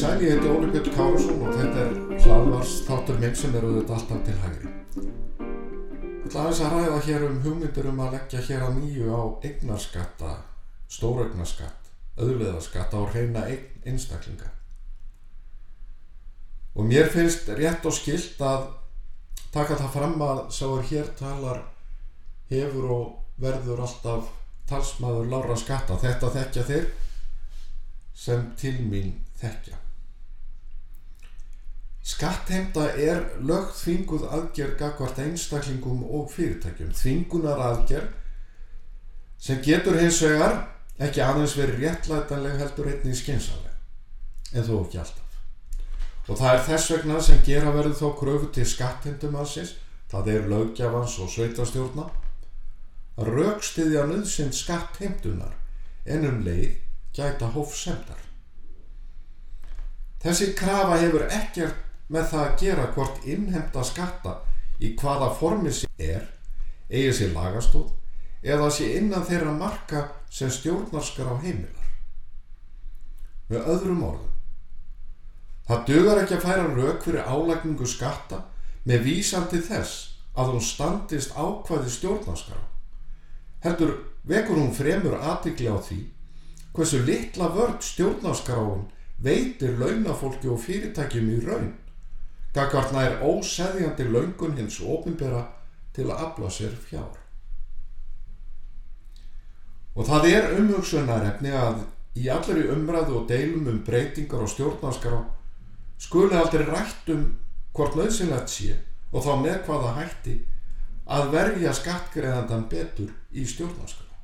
Sæl, ég heiti Óli Björn Kárusson og þetta er hlaðvars þáttur minn sem eru auðvitað alltaf til hægri. Ég ætla aðeins að ræða hér um hugmyndir um að leggja hér að nýju á eignarskatta, stóraugnaskatt, auðleðaskatt á reyna einstaklinga. Og mér finnst rétt og skilt að taka það fram að sá er hér talar hefur og verður alltaf talsmaður lára skatta. Þetta þekkja þeir sem til mín þekkja. Skattheimta er lögð þvinguð aðgerð gagvart einstaklingum og fyrirtækjum. Þvingunar aðgerð sem getur hins vegar ekki aðeins verið réttlætanleg heldur einnig skynsaleg. En þó ekki alltaf. Og það er þess vegna sem gera verið þó kröfu til skattheimtumansins, það er lögjafans og sveitastjórna, að raukstiðja nöðsinn skattheimtunar en um leið gæta hófsemdar. Þessi krafa hefur ekkert með það að gera hvort innhemta skatta í hvaða formi sér er, eigi sér lagastóð, eða sé innan þeirra marka sem stjórnarskar á heimilar. Með öðrum orðum, það dugar ekki að færa rauk fyrir álagningu skatta með vísan til þess að hún standist ákvaði stjórnarskar. Heldur vekur hún fremur aðtikli á því hversu litla vörd stjórnarskaráin veitir launafólki og fyrirtækjum í raun gagvart nær óseðjandi laungun hins ofinbera til að afla sér fjár. Og það er umhugsunarefni að í allri umræðu og deilum um breytingar og stjórnarskará skuli aldrei rætt um hvort nöðsynlegt sé og þá með hvaða hætti að verja skattgreðandan betur í stjórnarskará.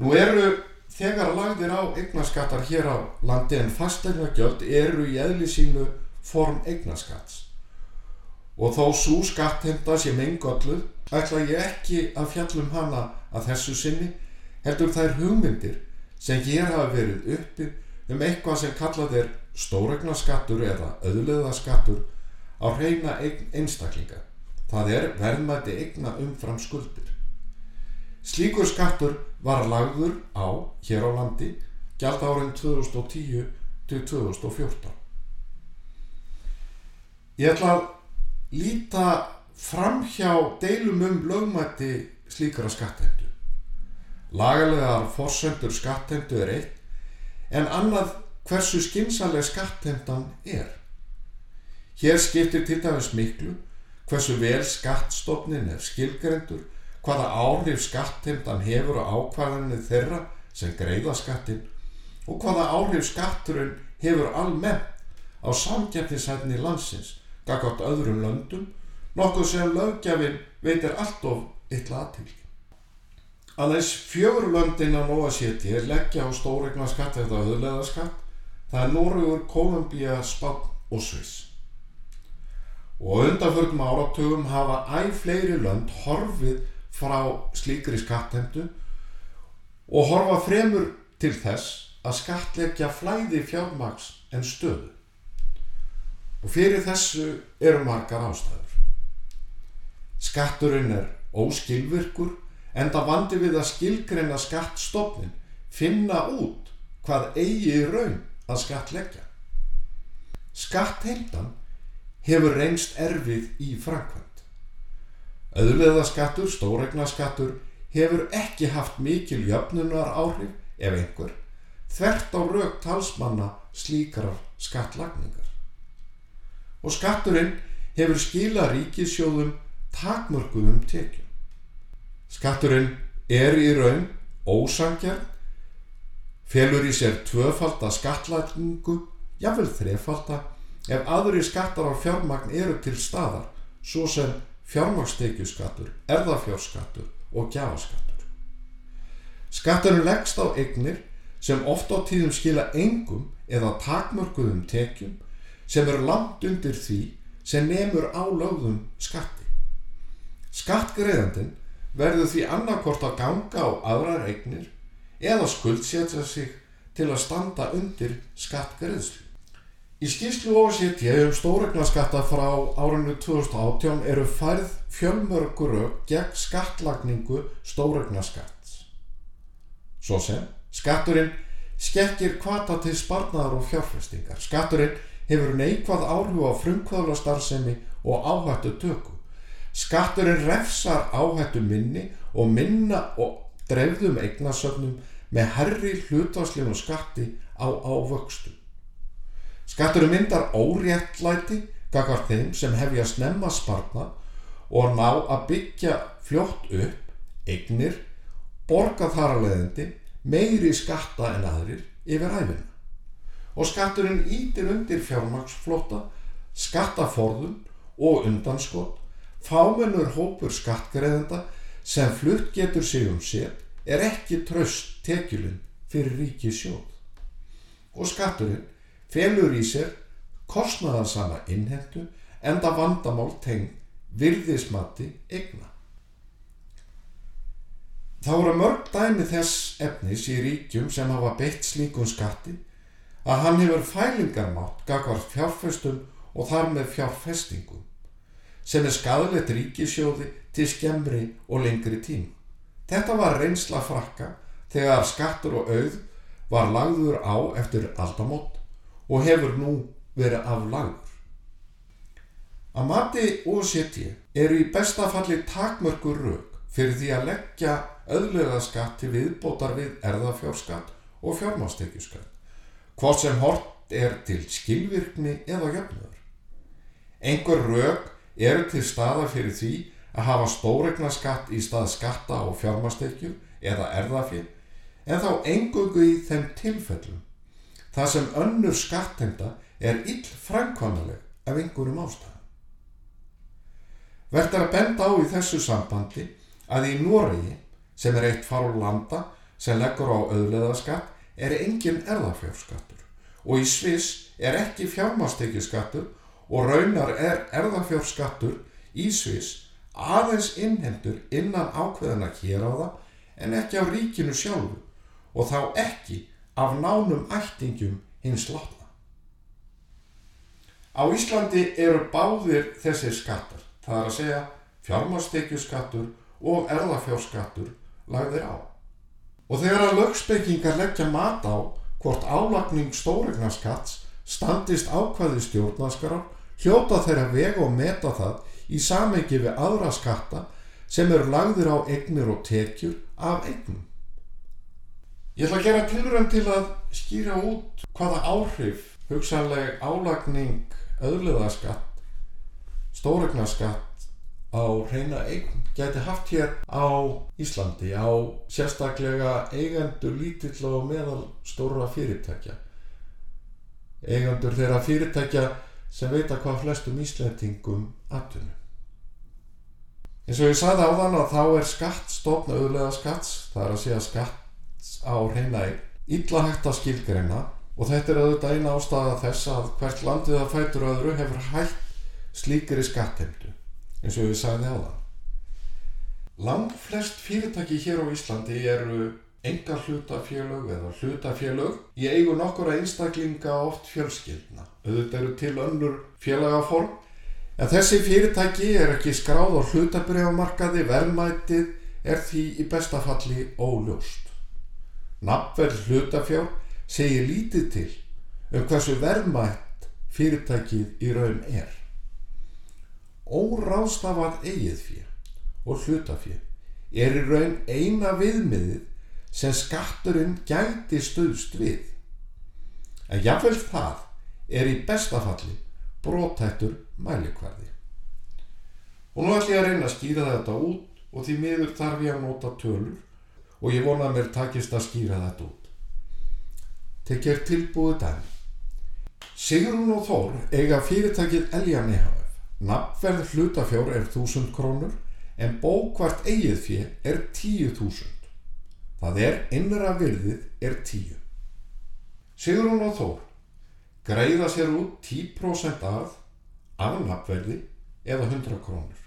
Nú eru þegar lagðir á eignaskattar hér á landi en fastegnagjöld eru í eðli sínu form eignaskatts og þó svo skattheimta sé meingölluð ætla ég ekki að fjallum hana að þessu sinni heldur þær hugmyndir sem hér hafa verið uppi um eitthvað sem kallað er stóregnaskattur eða auðleðaskattur á reyna einstaklinga. Það er verðmæti eigna umfram skuldir. Slíkur skattur var lagður á hér á landi gjald árin 2010 til 2014. Ég ætla að líta fram hjá deilum um lögmætti slíkara skattheimtu. Lagalegar forsendur skattheimtu er eitt en annað hversu skinsaleg skattheimtan er. Hér skiptir til dæmis miklu hversu vel skattstofnin er skilgrendur hvaða áhrif skattheimtan hefur á ákvæðinu þeirra sem greiða skattin og hvaða áhrif skatturinn hefur almennt á samgefnisætni landsins gaggátt öðrum löndum nokkuð sem lögjafinn veitir allt of illa aðtil. Aðeins fjögur löndin á nóa séti leggja á stóregna skatt eða höfðlega skatt það er Nórugur, Kolumbía, Spán og Sviss. Og undanförnum áratugum hafa æg fleiri lönd horfið frá slíkri skattheimtu og horfa fremur til þess að skattleggja flæði fjármaks en stöðu. Og fyrir þessu eru margar ástæður. Skatturinn er óskilvirkur en það vandi við að skilgreina skattstofnin finna út hvað eigi raun að skattleggja. Skattheimtan hefur reynst erfið í framkvæm. Öðleðaskattur, stóregnaskattur hefur ekki haft mikil jöfnunar áhrif ef einhver þvert á rauk talsmanna slíkrar skattlagningar. Og skatturinn hefur skila ríkisjóðum takmörguðum tekjum. Skatturinn er í raun ósangjarn, felur í sér tvöfalda skattlagningu, jáfnvel þrefalda, ef aðri skattar á fjármagn eru til staðar, svo sem fjármagstekjuskattur, erðafjárskattur og gjafaskattur. Skatturinn leggst á eignir sem oft á tíðum skila engum eða takmörguðum tekjum sem eru langt undir því sem nefnur á lögðum skatti. Skattgreðandin verður því annarkort að ganga á aðrar eignir eða skuldsetja sig til að standa undir skattgreðslu. Í skýrslu OECD um stóregnaskatta frá árinu 2018 eru færð fjölmörguru gegn skattlagningu stóregnaskat. Svo sem skatturinn skekkir kvata til sparnar og fjárfestingar. Skatturinn hefur neikvað áhrif á frumkvöðla starfsemi og áhættu tökum. Skatturinn refsar áhættu minni og minna og dreifðum eignasöfnum með herri hlutvarslegum skatti á ávöxtum. Skatturinn myndar óréttlæti gagvar þeim sem hefja snemma sparna og ná að byggja fljótt upp eignir, borga þar að leiðindi meiri skatta en aðrir yfir æfina. Og skatturinn ítir undir fjármaksflota, skattaforðun og undanskott Fámennur hópur skattgreðenda sem flutt getur sig um sér er ekki tröst tekjulinn fyrir ríki sjóð. Og skatturinn felur í sér kostnaðarsama innhendu enda vandamál teng virðismatti egna. Þá eru mörg dæmi þess efnis í ríkjum sem hafa beitt slíkun skatti að hann hefur fælingarmátt gagvart fjárfestum og þar með fjárfestingum sem er skadalegt ríkisjóði til skemmri og lengri tím. Þetta var reynsla frakka þegar skattur og auð var lagður á eftir aldamót og hefur nú verið aflagður. Að mati OCT eru í bestafalli takmörkur rauk fyrir því að leggja auðlega skatt til viðbótar við erðafjárskatt og fjármástekjuskatt, hvort sem hort er til skilvirkni eða jöfnur. Einhver rauk eru til staða fyrir því að hafa stóregnaskatt í stað skatta og fjármastekjur eða erðafið en þá engungu í þeim tilfellum það sem önnur skattemda er ill framkvæmlega af einhverjum ástæðum. Verður að benda á í þessu sambandi að í Noregi sem er eitt fár landa sem leggur á auðleðaskatt er engin erðafjárskattur og í Sviss er ekki fjármastekjuskattur og raunar er erðafjárskattur í Sviss aðeins innhendur innan ákveðina hér á það en ekki á ríkinu sjálfu og þá ekki af nánum ættingum hins látna. Á Íslandi eru báðir þessir skattar, það er að segja fjármástekjuskattur og erðafjárskattur lagðir á. Og þegar að lögspekingar leggja mat á hvort álagning stóregnarskatts standist ákvaði stjórnaskarar hljóta þeirra vega og meta það í samengi við aðra skatta sem eru lagðir á eignir og tekjur af eignum. Ég ætla að gera tilrönd til að skýra út hvaða áhrif hugsanleg álagning öðluðaskatt, stóregnaskatt á reyna eign geti haft hér á Íslandi á sérstaklega eigendur lítill og meðal stóra fyrirtækja. Eigendur þeirra fyrirtækja sem veita hvað flestum íslendingum atvinnu. Eins og ég sagði á þann að þá er skatt stofn auðlega skatts, það er að segja skatt á reyna illa hægt að skilgreina og þetta er auðvitað eina ástæða þess að hvert landið að fætur öðru hefur hægt slíkri skattheimtu, eins og ég sagði á þann. Lang flest fyrirtæki hér á Íslandi eru enga hlutafélög eða hlutafélög í eigu nokkura einstaklinga oft fjölskyldna. Auðvitað eru til önnur félagaform en þessi fyrirtæki er ekki skráð á hlutabriðamarkaði, verðmætið er því í bestafalli óljóst. Nafnverð hlutafjár segir lítið til um hversu verðmætt fyrirtækið í raun er. Órástafað eigið fyrir og hlutafjör er í raun eina viðmiðið sem skatturinn gæti stuðst við. En jáfnveil það er í bestafalli brótættur mælikvarði. Og nú ætlum ég að reyna að skýra þetta út og því miður þarf ég að nota tölur og ég vona að mér takist að skýra þetta út. Tekjir tilbúið dæmi. Sigrun og Þór eiga fyrirtækið Eljan EHF. Nafnverð hlutafjór er 1000 krónur en bókvart eigið fyrir er 10.000. Það er innra virðið er 10. Sigrun og Þór greiða sér út 10% af afnafverði eða 100 krónur.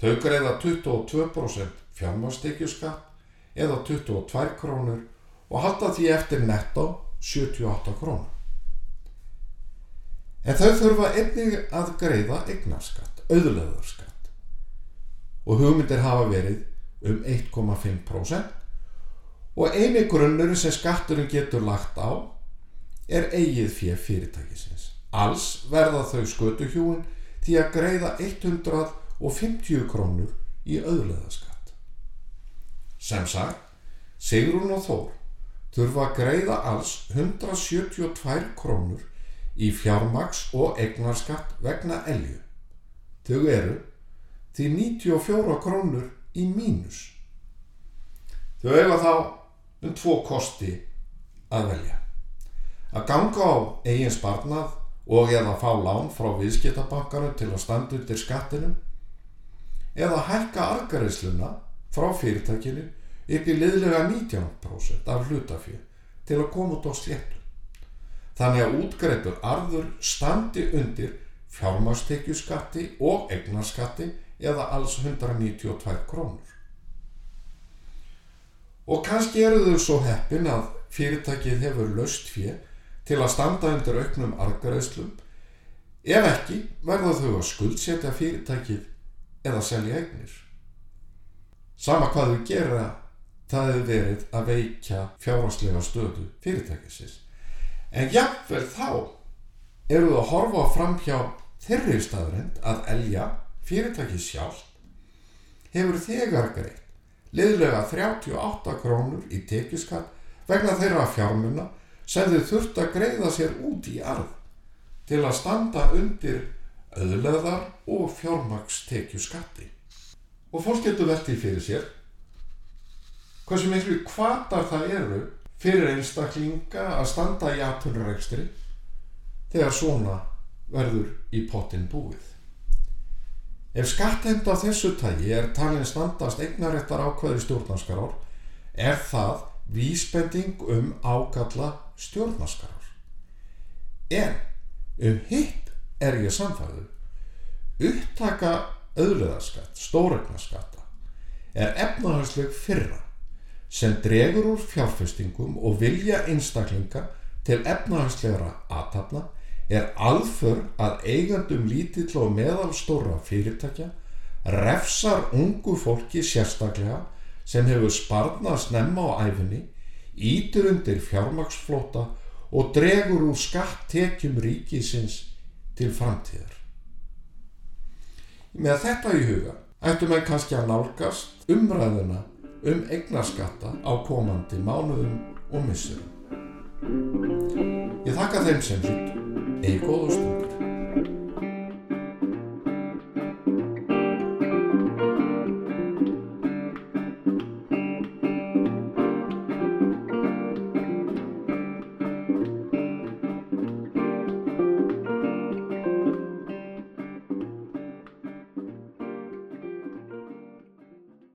Þau greiða 22% fjármastekjuskatt eða 22 krónur og halda því eftir netto 78 krónur. En þau þurfa einnig að greiða eignarskatt, auðleðarskatt og hugmyndir hafa verið um 1,5% og eini grunnurinn sem skatturinn getur lagt á er eigið fyrir fyrirtækisins. Alls verða þau skötuhjúin því að greiða 150 krónur í auðleðaskatt. Sem sagt, Sigrun og Þór þurfa að greiða alls 172 krónur í fjármaks og egnarskatt vegna elju. Þau eru því 94 krónur í mínus. Þau eiga þá um tvo kosti að velja. Að ganga á eigin sparnað og eða fá lán frá viðskiptabankarum til að standa undir skattinum eða hækka argareisluna frá fyrirtækinu í liðlega 19% af hlutafjö til að koma út á sléttu. Þannig að útgreitur arður standi undir fjármastekjuskatti og egnarskatti eða alls 192 krónur. Og kannski eru þau svo heppin að fyrirtækið hefur löst fyrir til að standa undir auknum argaræðslum. Ef ekki verða þau að skuldsetja fyrirtækið eða selja eignir. Sama hvað þau gera það hefur verið að veikja fjárhanslega stöðu fyrirtækisins. En jafnvel þá eru þau að horfa fram hjá þeirri staðrind að elja fyrirtækið sjálf hefur þegar greitt liðlega 38 krónur í tekjuskatt vegna þeirra fjármunna sem þau þurft að greiða sér út í arð til að standa undir öðleðar og fjármakstekju skatti. Og fólk getur veltið fyrir sér hversu miklu kvartar það eru fyrir einstaklinga að standa í aðtunrarekstri þegar svona verður í pottin búið. Ef skatthemd af þessu tægi er talin standast eignaréttar ákveði stjórnarskarar er það vísbending um ágalla stjórnarskarar. En um hitt er ég samfæðu. Upptaka auðleðarskatt, stóregnaskatta, er efnahagsleg fyrra sem dregur úr fjárfestingum og vilja einstaklinga til efnahagslegra aðtapna er aðför að eigandum lítill og meðalstóra fyrirtækja refsar ungu fólki sérstaklega sem hefur sparnað snemma á æfinni, ítur undir fjármaksflóta og dregur úr skattekjum ríkisins til framtíðar. Með þetta í huga ættum við kannski að nálgast umræðuna um eignarskatta á komandi mánuðum og missurum. Ég þakka þeim sem hlut. Eigi góð og stund.